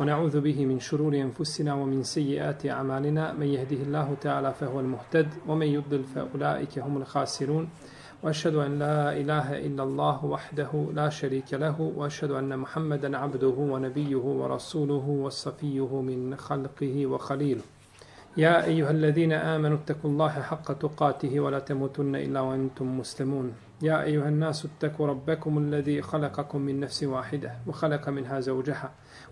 ونعوذ به من شرور أنفسنا ومن سيئات أعمالنا. من يهده الله تعالى فهو المهتد ومن يضلل فأولئك هم الخاسرون. وأشهد أن لا إله إلا الله وحده لا شريك له وأشهد أن محمدا عبده ونبيه ورسوله وصفيه من خلقه وخليله. يا أيها الذين آمنوا اتقوا الله حق تقاته ولا تموتن إلا وأنتم مسلمون. يا أيها الناس اتقوا ربكم الذي خلقكم من نفس واحدة وخلق منها زوجها.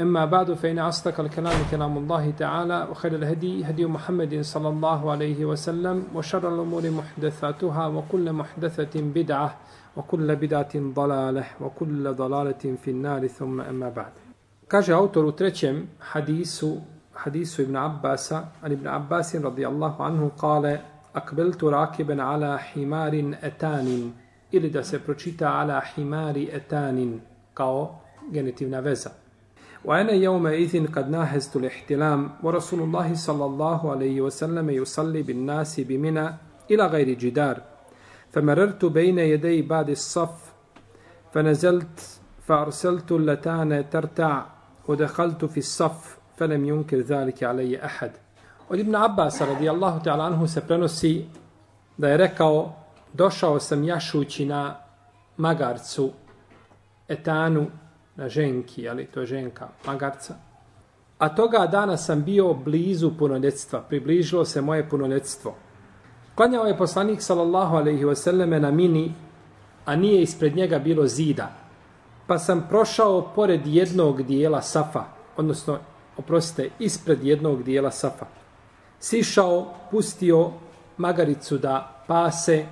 أما بعد فإن أصدق الكلام كلام الله تعالى وخير الهدي هدي محمد صلى الله عليه وسلم وشر الأمور محدثاتها وكل محدثة بدعة وكل بدعة ضلالة وكل ضلالة في النار ثم أما بعد كاجة أوتر تريتشم حديث حديث ابن عباس عن ابن عباس رضي الله عنه قال أقبلت راكبا على حمار أتان se pročita ala himari etanin kao genitivna veza. وأنا يومئذ قد ناهزت الاحتلام ورسول الله صلى الله عليه وسلم يصلي بالناس بمنى إلى غير جدار فمررت بين يدي بعد الصف فنزلت فأرسلت اللتان ترتع ودخلت في الصف فلم ينكر ذلك علي أحد Od Ibn Abbas radijallahu ta'ala anhu se prenosi da je rekao došao sam jašući na magarcu etanu na ženki, ali to je ženka magarca. A toga dana sam bio blizu punoljetstva, približilo se moje punoljetstvo. Klanjao je poslanik sallallahu alaihi wasallame na mini, a nije ispred njega bilo zida. Pa sam prošao pored jednog dijela safa, odnosno, oprostite, ispred jednog dijela safa. Sišao, pustio magaricu da pase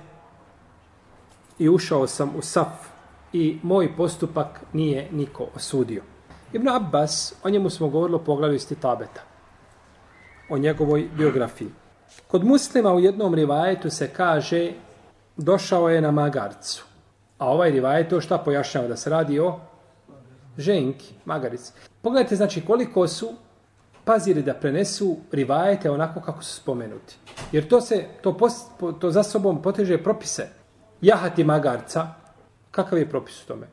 i ušao sam u saf i moj postupak nije niko osudio. Ibn Abbas, o njemu smo govorili o poglavlju isti tabeta, o njegovoj biografiji. Kod muslima u jednom rivajetu se kaže došao je na magarcu. A ovaj rivajet to šta pojašnjava da se radi o ženki, magarici. Pogledajte znači koliko su pazili da prenesu rivajete onako kako su spomenuti. Jer to se to, post, to za sobom poteže propise. Jahati magarca, Kakav je propis u tome?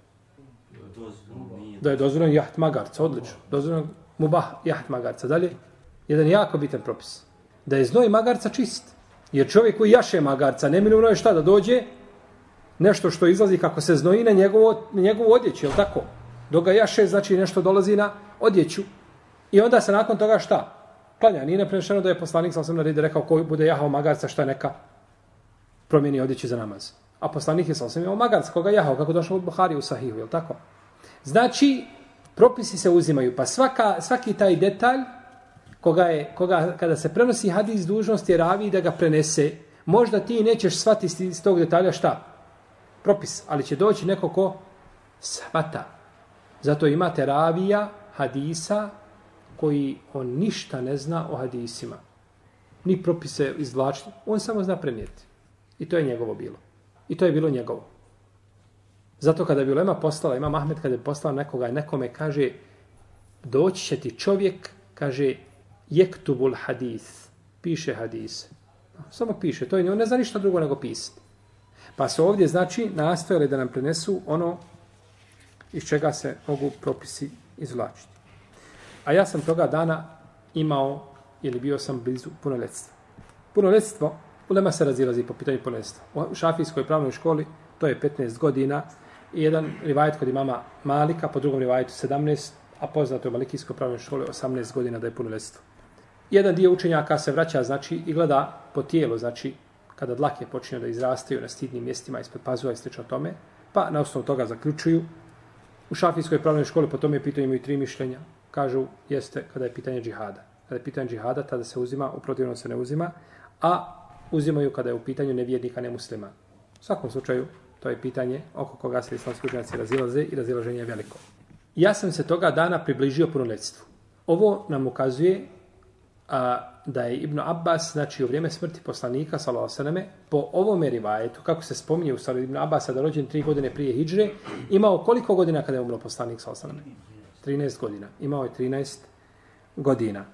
Da je dozvoljeno jaht magarca, odlično. Dozvoljeno mubah jaht magarca. Dalje, jedan jako bitan propis. Da je znoj magarca čist. Jer čovjek koji jaše magarca, neminovno je šta da dođe nešto što izlazi kako se znoji na njegovu, na njegovu odjeću, je li tako? Dok ga jaše, znači nešto dolazi na odjeću. I onda se nakon toga šta? Klanja, nije neprenešeno da je poslanik sa osam naredio rekao ko bude jahao magarca šta neka promijeni odjeću za namaz. A poslanik je sa osam imao magarc koga jahao, kako došao od Buhari u Sahihu, jel tako? Znači, propisi se uzimaju, pa svaka, svaki taj detalj, koga je, koga, kada se prenosi hadis dužnosti ravi da ga prenese, možda ti nećeš shvatiti iz tog detalja šta? Propis, ali će doći neko ko shvata. Zato imate ravija hadisa koji on ništa ne zna o hadisima. Ni propise izvlačiti. On samo zna prenijeti. I to je njegovo bilo. I to je bilo njegovo. Zato kada bi Ulema poslala, ima Mahmed kada je poslala nekoga, nekome kaže, doći će ti čovjek, kaže, jektubul hadis, piše hadis. Samo piše, to je on ne zna ništa drugo nego pisati. Pa se ovdje, znači, nastojali da nam prenesu ono iz čega se mogu propisi izvlačiti. A ja sam toga dana imao, ili bio sam blizu punoletstva. Punoletstvo Ulema se razilazi po pitanju punoljetstva. U šafijskoj pravnoj školi to je 15 godina i jedan rivajet kod imama Malika, po drugom rivajetu 17, a poznato je u Malikijskoj pravnoj školi 18 godina da je punoljetstvo. Jedan dio učenjaka se vraća znači i gleda po tijelu, znači kada dlake počinju da izrastaju na stidnim mjestima ispod pazuva i slično tome, pa na osnovu toga zaključuju. U šafijskoj pravnoj školi po tome pitanju imaju tri mišljenja. Kažu, jeste kada je pitanje džihada. Kada je pitanje džihada, tada se uzima, u protivnom se ne uzima. A uzimaju kada je u pitanju nevjernika, nemuslima. U svakom slučaju, to je pitanje oko koga se islamski učenjaci razilaze i razilaženje je veliko. Ja sam se toga dana približio punoljetstvu. Ovo nam ukazuje a, da je Ibn Abbas, znači u vrijeme smrti poslanika, sallallahu po ovome rivajetu, kako se spominje u stvari Ibn Abbas, da rođen tri godine prije hijđre, imao koliko godina kada je umro poslanik, sallallahu 13 godina. Imao je 13 godina.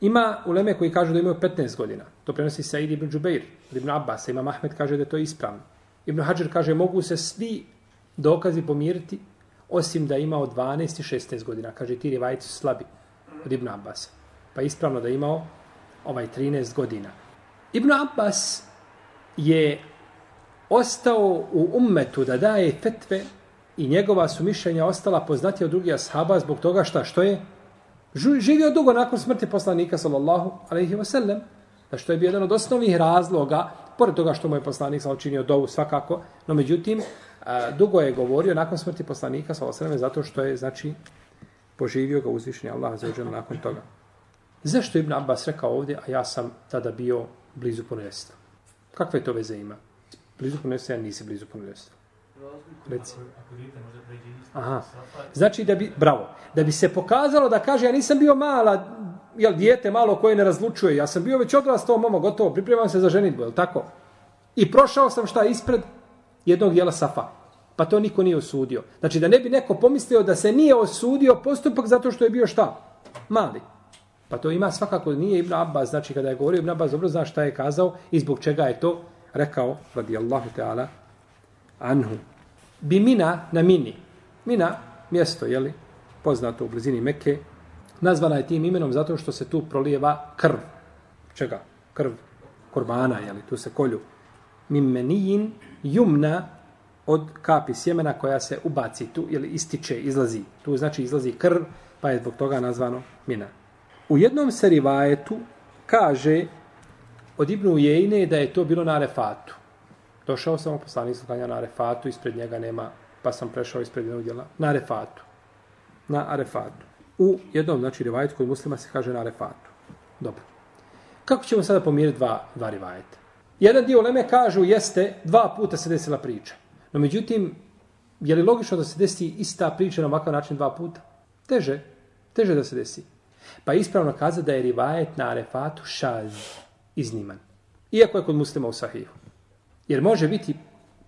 Ima uleme koji kažu da imaju 15 godina. To prenosi Said ibn Džubeir, ibn Abbas. Ima Mahmed kaže da je to ispravno. Ibn Hajar kaže mogu se svi dokazi pomiriti osim da je imao 12 i 16 godina. Kaže ti rivajci su slabi od Ibn Abbas. Pa ispravno da je imao ovaj 13 godina. Ibn Abbas je ostao u ummetu da daje fetve i njegova su mišljenja ostala poznati od drugih ashaba zbog toga šta što je živio dugo nakon smrti poslanika sallallahu alejhi ve sellem da što je bio jedan od osnovnih razloga pored toga što mu je poslanik sallallahu činio dovu svakako no međutim dugo je govorio nakon smrti poslanika sallallahu alejhi ve zato što je znači poživio ga uzvišeni Allah za nakon toga zašto ibn Abbas rekao ovdje a ja sam tada bio blizu punoljestva? kakve to veze ima blizu punoljestva, ja nisi blizu punoljestva. Reci. Aha. Znači da bi, bravo, da bi se pokazalo da kaže ja nisam bio mala, jel dijete malo koje ne razlučuje, ja sam bio već odrastao momo, gotovo, pripremam se za ženitbu, jel tako? I prošao sam šta ispred jednog dijela safa. Pa to niko nije osudio. Znači da ne bi neko pomislio da se nije osudio postupak zato što je bio šta? Mali. Pa to ima svakako nije Ibn Abbas, znači kada je govorio Ibn Abbas, dobro zna šta je kazao i zbog čega je to rekao, radijallahu ta'ala, anhu. Bi mina na mini. Mina, mjesto, jeli, poznato u blizini Mekke, nazvana je tim imenom zato što se tu prolijeva krv. Čega? Krv korbana, jeli, tu se kolju. Mimenijin jumna od kapi sjemena koja se ubaci tu, ili ističe, izlazi. Tu znači izlazi krv, pa je zbog toga nazvano mina. U jednom se rivajetu kaže od Ibnu Jejne da je to bilo na Arefatu. Došao sam u poslanicu klanja na Arefatu, ispred njega nema, pa sam prešao ispred jednog djela, na Arefatu. Na Arefatu. U jednom, znači, rivajetu kod muslima se kaže na Arefatu. Dobro. Kako ćemo sada pomiriti dva, dva rivajeta? Jedan dio Leme kažu, jeste, dva puta se desila priča. No, međutim, je li logično da se desi ista priča na ovakav način dva puta? Teže. Teže da se desi. Pa ispravno kaza da je rivajet na Arefatu šaz izniman. Iako je kod muslima u sahihu. Jer može biti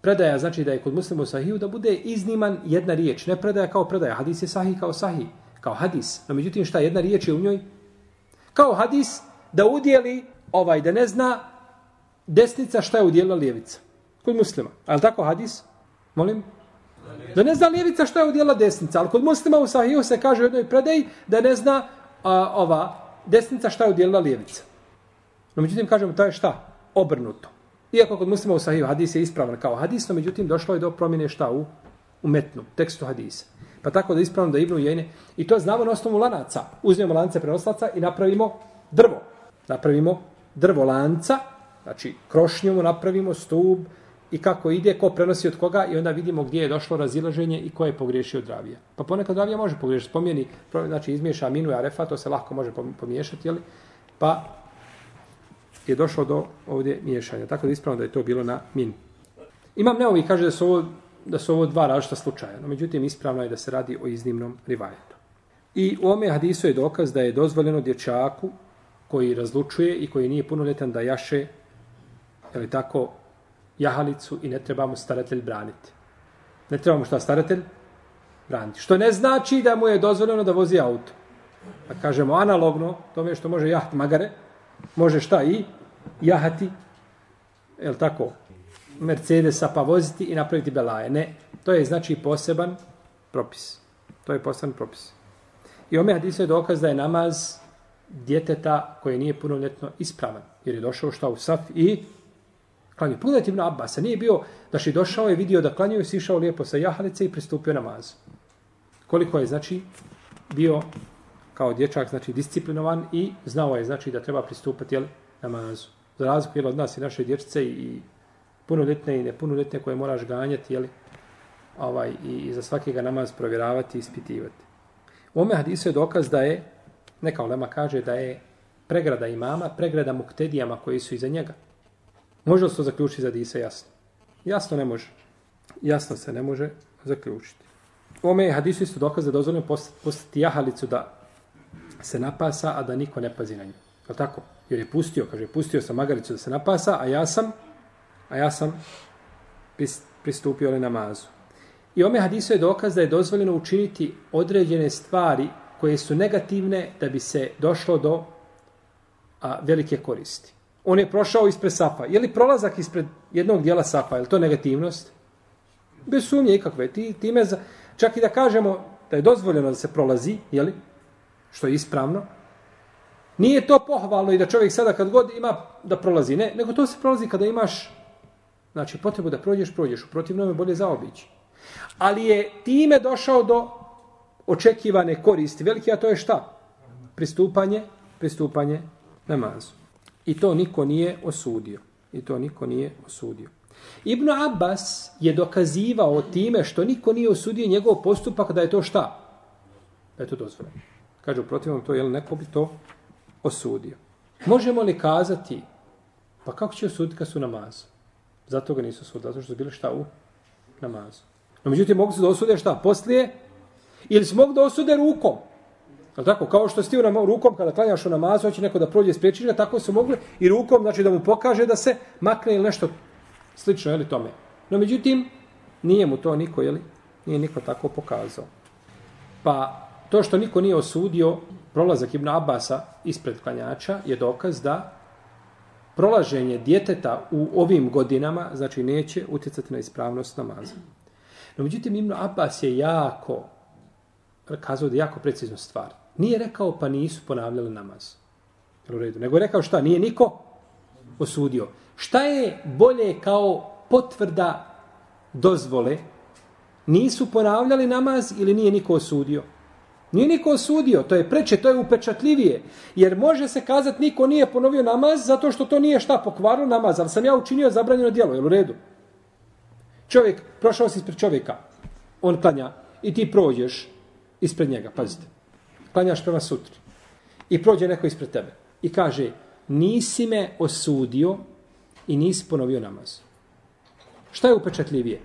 predaja, znači da je kod muslimu sahiju, da bude izniman jedna riječ. Ne predaja kao predaja. Hadis je sahih kao sahih. Kao hadis. No međutim šta, jedna riječ je u njoj? Kao hadis da udjeli, ovaj, da ne zna desnica šta je udjelila lijevica. Kod muslima. Ali tako hadis? Molim? Da ne zna lijevica šta je udjela desnica. Ali kod muslima u sahiju se kaže u jednoj predaji da ne zna a, ova desnica šta je udjelila lijevica. No međutim kažemo to je šta? Obrnuto. Iako kod muslima u sahiju hadis je ispravan kao hadis, no međutim došlo je do promjene šta u, u metnu, tekstu hadisa. Pa tako da ispravno da Ibnu Jene, i to znamo na osnovu lanaca. Uzmemo lance prenoslaca i napravimo drvo. Napravimo drvo lanca, znači krošnju napravimo, stub i kako ide, ko prenosi od koga i onda vidimo gdje je došlo razilaženje i ko je pogriješio od ravija. Pa ponekad ravija može pogriješiti, spomijeni, znači izmiješa aminu i arefa, to se lako može pomiješati, jeli? pa je došlo do ovdje miješanja. Tako da ispravno da je to bilo na min. Imam neovi kaže da su ovo, da su ovo dva različita slučaja. No, međutim, ispravno je da se radi o iznimnom rivajetu. I u ome hadisu je dokaz da je dozvoljeno dječaku koji razlučuje i koji nije punoljetan da jaše je li tako jahalicu i ne trebamo staratelj braniti. Ne trebamo šta staratelj braniti. Što ne znači da mu je dozvoljeno da vozi auto. A kažemo analogno, tome što može jaht magare, može šta i jahati, je tako, Mercedesa pa voziti i napraviti belaje. Ne, to je znači poseban propis. To je poseban propis. I ome hadisu je dokaz da je namaz djeteta koje nije punoljetno ispravan. Jer je došao šta u saf i klanio. Pogledajte Ibn Abbas, nije bio da je došao i vidio da klanio i sišao lijepo sa jahalice i pristupio namazu. Koliko je znači bio kao dječak, znači disciplinovan i znao je znači da treba pristupati jel, namazu. Za razliku jel, od nas i naše dječice i punoljetne i nepunoljetne koje moraš ganjati jel, ovaj, i, i za svakega namaz provjeravati i ispitivati. U ome hadisu je dokaz da je, neka olema kaže da je pregrada imama, pregrada muktedijama koji su iza njega. Može li se to zaključiti za hadisa jasno? Jasno ne može. Jasno se ne može zaključiti. U ome hadisu isto dokaz da je dozvoljeno postati jahalicu da se napasa, a da niko ne pazi na nju. Je tako? Jer je pustio, kaže, pustio sam magaricu da se napasa, a ja sam, a ja sam pristupio na namazu. I ome hadisu je dokaz da je dozvoljeno učiniti određene stvari koje su negativne da bi se došlo do a, velike koristi. On je prošao ispred safa. Je li prolazak ispred jednog dijela safa, je li to negativnost? Bez sumnje ikakve. Ti, time za, čak i da kažemo da je dozvoljeno da se prolazi, je li? Što je ispravno. Nije to pohvalno i da čovjek sada kad god ima da prolazi. Ne, nego to se prolazi kada imaš znači potrebu da prođeš, prođeš. U protivnom je bolje zaobići. Ali je time došao do očekivane koristi. Veliki, a to je šta? Pristupanje, pristupanje namazu. I to niko nije osudio. I to niko nije osudio. Ibn Abbas je dokazivao time što niko nije osudio njegov postupak da je to šta? Da je to dozvoljeno. Kaže, u protivnom to, jel neko bi to osudio. Možemo li kazati, pa kako će osuditi kad su namazu? Zato ga nisu osudili, zato što su bili šta u namazu. No, međutim, mogu se da osude šta? Poslije? Ili se mogu da osude rukom? Je tako? Kao što stio na rukom kada klanjaš u namazu, hoće neko da prođe spriječiš ga, tako se mogli i rukom, znači da mu pokaže da se makne ili nešto slično, jeli tome. No, međutim, nije mu to niko, jeli. Nije niko tako pokazao. Pa, to što niko nije osudio prolazak Ibn Abasa ispred klanjača je dokaz da prolaženje djeteta u ovim godinama, znači neće utjecati na ispravnost namaza. No, međutim, Ibn Abbas je jako, kazao da je jako precizno stvar. Nije rekao pa nisu ponavljali namaz. U redu. Nego je rekao šta? Nije niko osudio. Šta je bolje kao potvrda dozvole? Nisu ponavljali namaz ili nije niko osudio? Nije niko osudio, to je preče, to je upečatljivije. Jer može se kazati niko nije ponovio namaz zato što to nije šta pokvarilo namaz, ali sam ja učinio zabranjeno djelo, je u redu? Čovjek, prošao si ispred čovjeka, on klanja i ti prođeš ispred njega, pazite. Klanjaš prema sutri i prođe neko ispred tebe i kaže nisi me osudio i nisi ponovio namaz. Šta je upečatljivije?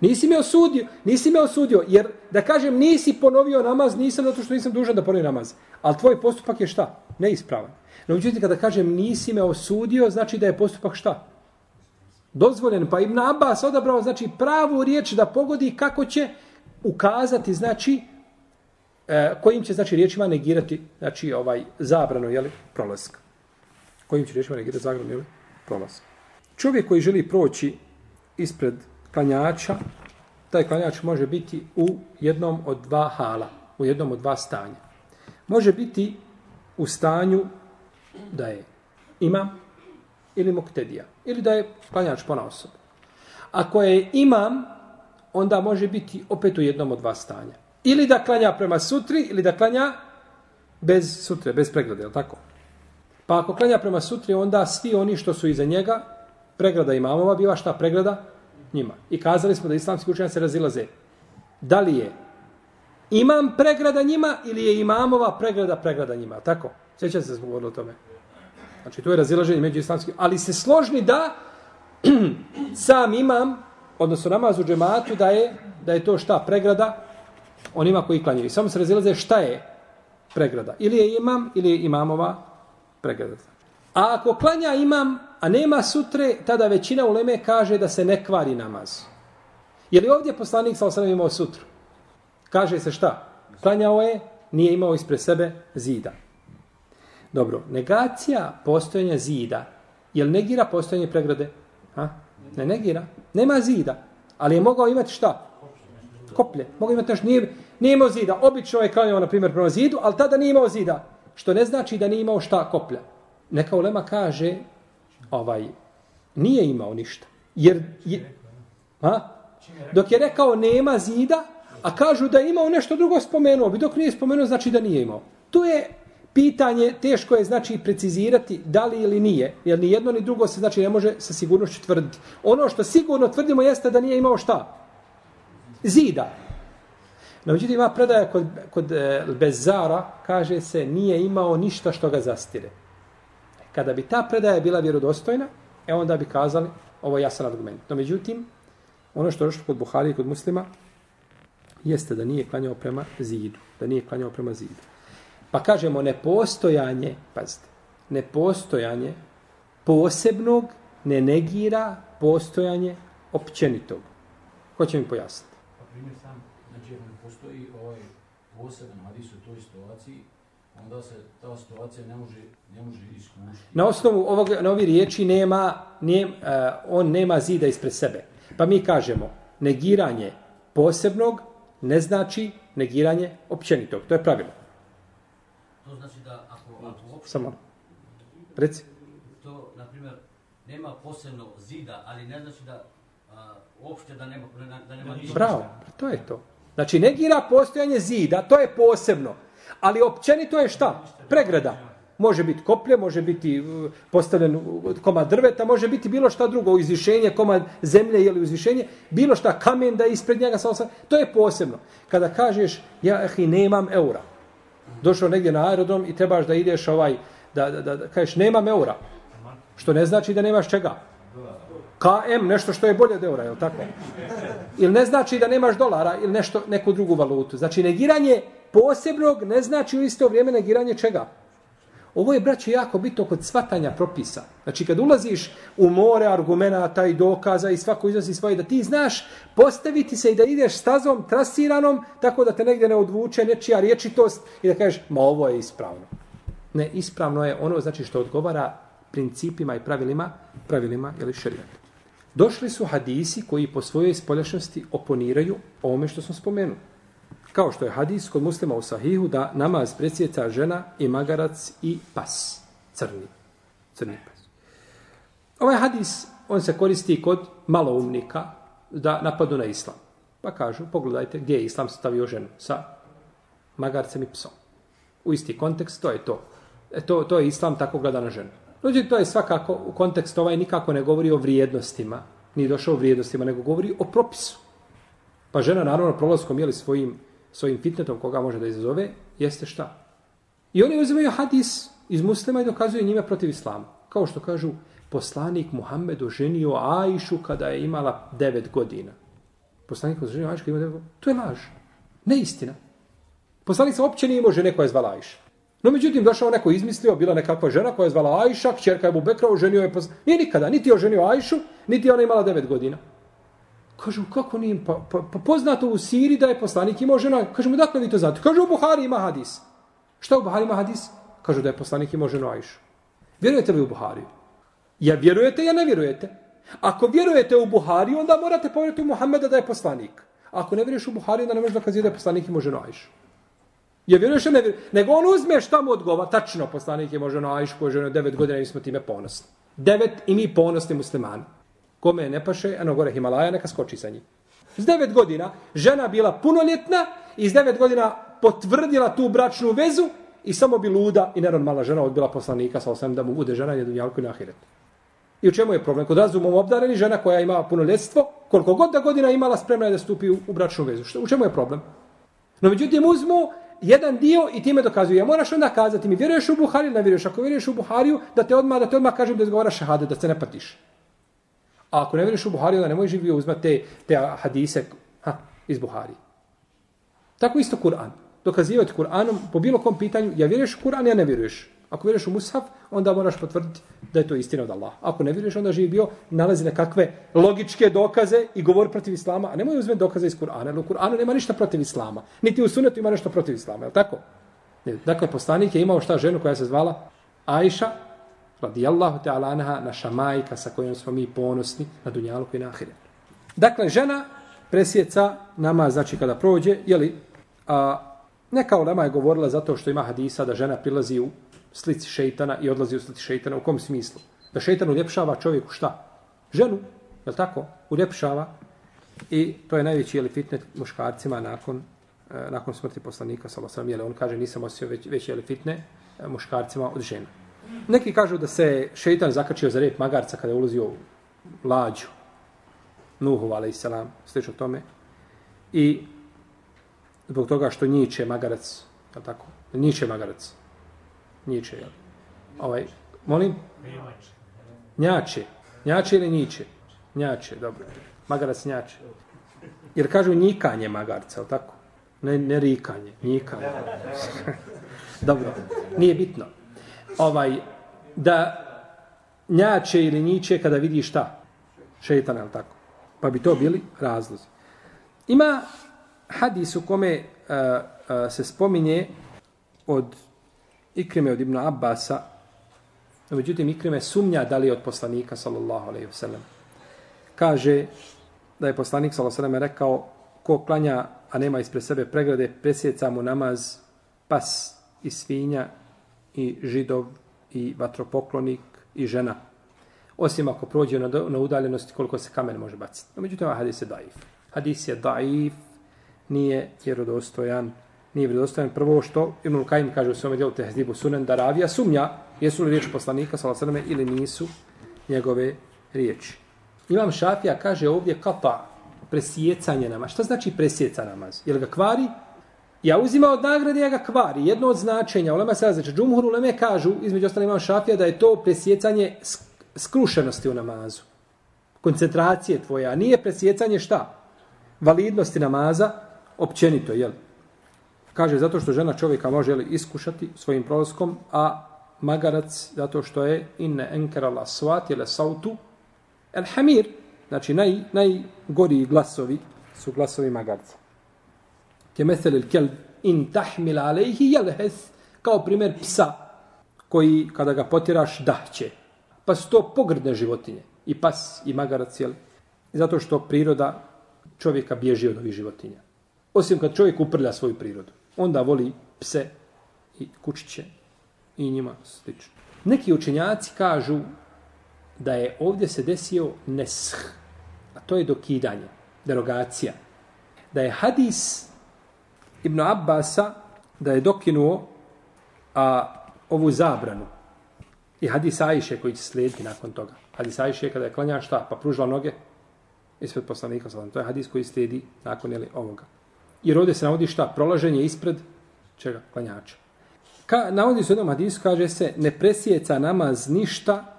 Nisi me osudio, nisi me osudio, jer da kažem nisi ponovio namaz, nisam zato što nisam dužan da ponovim namaz. Ali tvoj postupak je šta? Neispravan. No, međutim, kada kažem nisi me osudio, znači da je postupak šta? Dozvoljen. Pa Ibn Abbas odabrao, znači, pravu riječ da pogodi kako će ukazati, znači, e, kojim će, znači, riječima negirati, znači, ovaj, zabrano, jeli, prolaska. Kojim će riječima negirati zabrano, jeli, prolaska. Čovjek koji želi proći ispred klanjača, taj klanjač može biti u jednom od dva hala, u jednom od dva stanja. Može biti u stanju da je imam ili muktedija, ili da je klanjač pona osoba. Ako je imam, onda može biti opet u jednom od dva stanja. Ili da klanja prema sutri, ili da klanja bez sutre, bez pregrade, je tako? Pa ako klanja prema sutri, onda svi oni što su iza njega, pregrada imamova, biva šta pregrada? Njima. I kazali smo da islamski učenjaci se razilaze. Da li je imam pregrada njima ili je imamova pregrada pregrada njima. Tako? Sjećate se smo govorili o tome. Znači, to je razilaženje među islamskim. Ali se složni da sam imam, odnosno namaz u džematu, da je, da je to šta? Pregrada onima koji klanjaju. Samo se razilaze šta je pregrada. Ili je imam, ili je imamova pregrada. A ako klanja imam, a nema sutre, tada većina uleme kaže da se ne kvari namaz. Je li ovdje poslanik sa osam imao sutru? Kaže se šta? Klanjao je, nije imao ispred sebe zida. Dobro, negacija postojanja zida, je li negira postojanje pregrade? Ha? Ne negira. Nema zida. Ali je mogao imati šta? Koplje. Mogao imati nešto. Nije, nije imao zida. Obično je klanjao, na primjer, prema zidu, ali tada nije imao zida. Što ne znači da nije imao šta koplja neka ulema kaže ovaj nije imao ništa. Jer je, a? dok je rekao nema zida, a kažu da je imao nešto drugo spomenuo, bi dok nije spomenuo znači da nije imao. To je pitanje, teško je znači precizirati da li ili nije, jer ni jedno ni drugo se znači ne može sa sigurnošću tvrditi. Ono što sigurno tvrdimo jeste da nije imao šta? Zida. No, međutim, ima predaja kod, kod e, Bezara, kaže se, nije imao ništa što ga zastire. Kada bi ta predaja bila vjerodostojna, e onda bi kazali ovo je jasan argument. No međutim, ono što je kod Buhari i kod muslima, jeste da nije klanjao prema zidu. Da nije klanjao prema zidu. Pa kažemo nepostojanje, pazite, nepostojanje posebnog ne negira postojanje općenitog. Ko će mi pojasniti? Pa primjer sam, znači ne postoji ovaj poseban hadis u toj situaciji, onda se ta situacija ne može, ne može iskušiti. Na osnovu ovog, na ovi riječi nema, nije, uh, on nema zida ispred sebe. Pa mi kažemo, negiranje posebnog ne znači negiranje općenitog. To je pravilo. To znači da ako, ako uopšte, Samo. Reci. to, na primjer, nema posebno zida, ali ne znači da a, uopšte da nema, da nema ništa. Bravo, to je to. Znači, negira postojanje zida, to je posebno. Ali općenito je šta? Pregrada. Može biti koplje, može biti e, postavljen komad drveta, može biti bilo šta drugo, izvišenje, komad zemlje ili uzvišenje, bilo šta, kamen da je ispred njega, sam, sam, to je posebno. Kada kažeš, ja ehi, nemam eura, došao negdje na aerodrom i trebaš da ideš ovaj, da, da, da, da kažeš, nemam eura, što ne znači da nemaš čega. KM, nešto što je bolje od eura, je li tako? Ili ne znači da nemaš dolara ili nešto, neku drugu valutu. Znači, negiranje posebnog ne znači u isto vrijeme negiranje čega? Ovo je, braće, jako bitno kod svatanja propisa. Znači, kad ulaziš u more argumenta i dokaza i svako iznosi svoje, da ti znaš postaviti se i da ideš stazom trasiranom, tako da te negdje ne odvuče nečija riječitost i da kažeš, ma ovo je ispravno. Ne, ispravno je ono znači što odgovara principima i pravilima, pravilima ili šerijata. Došli su hadisi koji po svojoj spoljašnosti oponiraju ovome što smo spomenuli. Kao što je hadis kod muslima u sahihu da namaz presjeca žena i magarac i pas. Crni. Crni pas. Ovaj hadis, on se koristi kod maloumnika da napadu na islam. Pa kažu, pogledajte gdje je islam stavio ženu sa magarcem i psom. U isti kontekst, to je to. E, to, to je islam tako gleda na ženu. Dođe, to je svakako, u kontekst ovaj nikako ne govori o vrijednostima, ni došao o vrijednostima, nego govori o propisu. Pa žena, naravno, prolazkom, jeli svojim, svojim fitnetom, koga može da izazove, jeste šta? I oni uzimaju hadis iz muslima i dokazuju njime protiv islama. Kao što kažu, poslanik Muhammed oženio Ajšu kada je imala devet godina. Poslanik oženio Ajšu kada je imala devet godina. To je laž. Neistina. Poslanik se uopće nije imao žene koja je zvala Ajša. No, međutim, došao neko izmislio, bila nekakva žena koja je zvala Ajša, kćerka je Bubekra, oženio je, pos... nije nikada, niti je oženio Ajšu, niti je ona imala devet godina. Kažu, kako nije, pa, pa, pa poznato u Siri da je poslanik imao žena, kažemo, dakle vi to znate? Kažu, u Buhari ima hadis. Šta u Buhari ima hadis? Kažu da je poslanik imao ženu Ajšu. Vjerujete li u Buhari? Ja vjerujete, ja ne vjerujete. Ako vjerujete u Buhari, onda morate povjeriti u Muhammeda da je poslanik. Ako ne vjeruješ u Buhari, onda ne možeš dokazati da je poslanik imao ženu Ajšu. Je vjeruješ ili ne vjeruješ? Nego on uzme šta mu odgova. Tačno, poslanik je možda na Ajšu koji je ženo devet godina i mi smo time ponosni. Devet i mi ponosni muslimani. Kome ne paše, ano gore Himalaja, neka skoči sa njim. S devet godina žena bila punoljetna i s devet godina potvrdila tu bračnu vezu i samo bi luda i nenormalna žena odbila poslanika sa osam da mu bude žena jedu dunjalku i na ahiret. I u čemu je problem? Kod razumom obdareni žena koja ima punoljetstvo, koliko god da godina imala spremna je da stupi u, u bračnu vezu. Što, u čemu je problem? No međutim uzmu jedan dio i time dokazuje. Ja moraš onda kazati mi vjeruješ u Buhari ili ne vjeruješ. Ako vjeruješ u Buhariju, da te odmah, da te odmah kažem da izgovaraš šehade, da se ne patiš. A ako ne vjeruješ u Buhariju, onda nemoj živio uzmati te, te hadise ha, iz Buhari. Tako isto Kur'an. Dokazivati Kur'anom po bilo kom pitanju, ja vjeruješ u Kur'an, ja ne vjeruješ. Ako vjeruješ u Musaf, onda moraš potvrditi da je to istina od Allaha. Ako ne vjeruješ, onda živi bio, nalazi nekakve logičke dokaze i govori protiv Islama. A nemoj uzmeti dokaze iz Kur'ana, jer u Kur'anu nema ništa protiv Islama. Niti u sunetu ima nešto protiv Islama, je tako? Dakle, poslanik je imao šta ženu koja se zvala Ajša, radijallahu ta'ala anha, naša majka sa kojom smo mi ponosni na dunjalu i na ahiret. Dakle, žena presjeca nama, znači kada prođe, jeli, a, neka olema je govorila zato što ima hadisa da žena prilazi u slici šeitana i odlazi u slici šeitana. U kom smislu? Da šeitan uljepšava čovjeku šta? Ženu, je tako? Uljepšava. I to je najveći jeli, fitnet muškarcima nakon, e, nakon smrti poslanika. Sam, jeli, on kaže nisam osio već, već jeli, fitne e, muškarcima od žena. Neki kažu da se šeitan zakačio za rep magarca kada je ulazio u lađu. Nuhu, ale i selam, slično tome. I zbog toga što njiče magarac, je tako? Njiče magarac. Njiče, jel? Ovaj, molim? Njače. Njače ili njiče? Njače, dobro. Magarac njače. Jer kažu njikanje magarca, je tako? Ne, ne rikanje, njikanje. dobro, nije bitno. Ovaj, da njače ili njiče kada vidi šta? Šeitan, je tako? Pa bi to bili razlozi. Ima hadis u kome uh, uh, se spominje od Ikrime od Ibn Abbasa, no međutim Ikrime sumnja da li je od poslanika, sallallahu alaihi wasallam. Kaže da je poslanik, sallallahu alaihi wasallam, rekao ko klanja, a nema ispred sebe pregrade, presjeca mu namaz pas i svinja i židov i vatropoklonik i žena. Osim ako prođe na, na udaljenosti koliko se kamen može baciti. No, međutim, ovaj hadis je daif. Hadis je daif, nije vjerodostojan. Nije vjerodostojan prvo što Ibn Kajim kaže u svome djelu Tehzibu Sunan da ravija sumnja jesu li riječi poslanika salasaleme ili nisu njegove riječi. Imam Šafija kaže ovdje kata presjecanje namaz. Šta znači presjeca namaz? Je ga kvari? Ja uzima od nagrade, ja ga kvari. Jedno od značenja, ulema se različe, džumhur uleme kažu, između ostalo imam šafija, da je to presjecanje skrušenosti u namazu. Koncentracije tvoje, a nije presjecanje šta? Validnosti namaza, općenito, jel? Kaže, zato što žena čovjeka može li, iskušati svojim prolaskom, a magarac, zato što je inne enkerala svat, ili sautu, el hamir, znači naj, najgoriji glasovi su glasovi magarca. Ke mesel il kelb in tahmil alejhi jelhes, kao primjer psa koji kada ga potiraš dahće. Pa su to pogrdne životinje. I pas i magarac, jel? Zato što priroda čovjeka bježi od ovih životinja. Osim kad čovjek uprlja svoju prirodu. Onda voli pse i kućiće i njima slično. Neki učenjaci kažu da je ovdje se desio nesh, a to je dokidanje, derogacija. Da je hadis Ibn Abbasa da je dokinuo a, ovu zabranu i hadis Ajše koji će slijediti nakon toga. Hadis Ajše kada je klanja šta? Pa pružila noge ispred poslanika. To je hadis koji slijedi nakon jeli, ovoga. Jer ovdje se navodi šta? Prolaženje ispred čega? Klanjača. Ka, navodi se u jednom hadisu, kaže se, ne presjeca namaz ništa,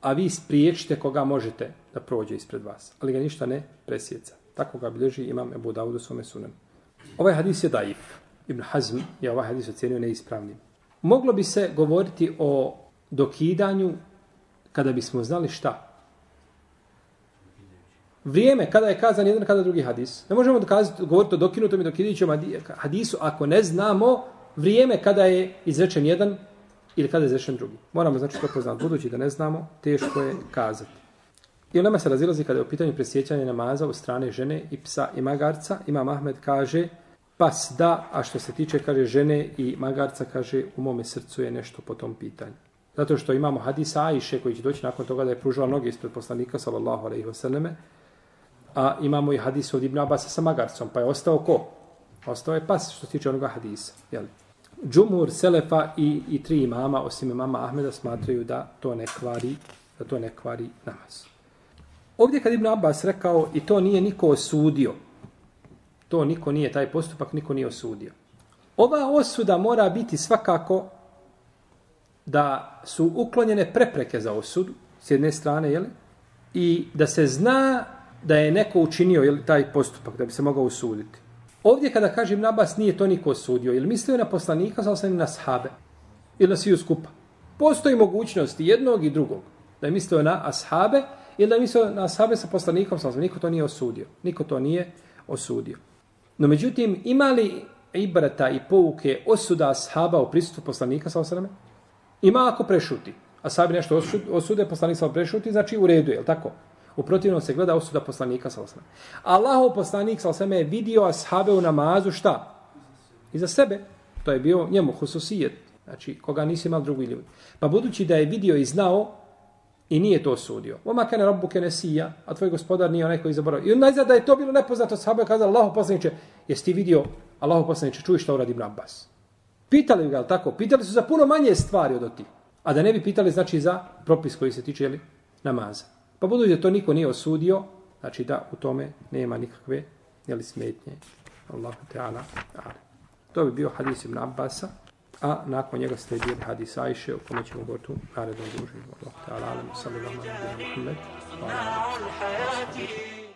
a vi spriječite koga možete da prođe ispred vas. Ali ga ništa ne presjeca. Tako ga bilježi imam Ebu Daudu svome sunem. Ovaj hadis je daif. Ibn Hazm je ovaj hadis ocenio neispravnim. Moglo bi se govoriti o dokidanju kada bismo znali šta? Vrijeme kada je kazan jedan, kada drugi hadis. Ne možemo dokazati, govoriti o dokinutom i dokidićom hadisu ako ne znamo vrijeme kada je izrečen jedan ili kada je izrečen drugi. Moramo znači to poznati. Budući da ne znamo, teško je kazati. I onama se razilazi kada je u pitanju presjećanja namaza od strane žene i psa i magarca. Ima Mahmed kaže, pas da, a što se tiče, kaže, žene i magarca, kaže, u mome srcu je nešto po tom pitanju. Zato što imamo hadis Ajše koji će doći nakon toga da je pružila noge ispred poslanika, sallallahu alaihi wasallame, a imamo i hadis od Ibn Abasa sa magarcom, pa je ostao ko? Ostao je pas što se tiče onoga hadisa. Jel? Džumur, Selefa i, i tri imama, osim imama Ahmeda, smatraju da to ne kvari, da to ne kvari namaz. Ovdje kad Ibn Abbas rekao i to nije niko osudio, to niko nije, taj postupak niko nije osudio. Ova osuda mora biti svakako da su uklonjene prepreke za osudu, s jedne strane, jeli? i da se zna da je neko učinio jel, taj postupak, da bi se mogao usuditi. Ovdje kada kažem Nabas nije to niko osudio, ili mislio na poslanika, sa sam na sahabe, ili na sviju skupa. Postoji mogućnosti jednog i drugog, da je mislio na ashabe, ili da je mislio na ashabe sa poslanikom, sa niko to nije osudio. Niko to nije osudio. No međutim, imali ibrata i pouke osuda ashaba u prisutu poslanika, sa sam, ima ako prešuti. Ashabi nešto osude, poslanik sa prešuti, znači u redu, je li tako? U protivnom se gleda osuda poslanika sa osam. Allahov poslanik sa osam je vidio ashabe u namazu šta? Iza sebe. To je bio njemu hususijet. Znači, koga nisi imao drugi ljudi. Pa budući da je vidio i znao, i nije to osudio. Oma kane robu kene sija, a tvoj gospodar nije onaj koji zaboravio. I on najzad da je to bilo nepoznato, sahabe je kazao, Allaho poslaniče, jesi ti vidio, Allaho poslaniče, čuješ šta uradi Ibn Abbas? Pitali ga, tako? Pitali su za puno manje stvari od oti. A da ne bi pitali, znači, za propis koji se tiče, jeli, namaza. Pa budući da to niko nije osudio, znači da u tome nema nikakve jeli, smetnje. Allahu Teala. To bi bio hadis ibn Abbasa, a nakon njega slijedi hadis Ajše, u kome ćemo govoriti u narednom druženju. Allahu Teala. Sallallahu alaihi wa sallam.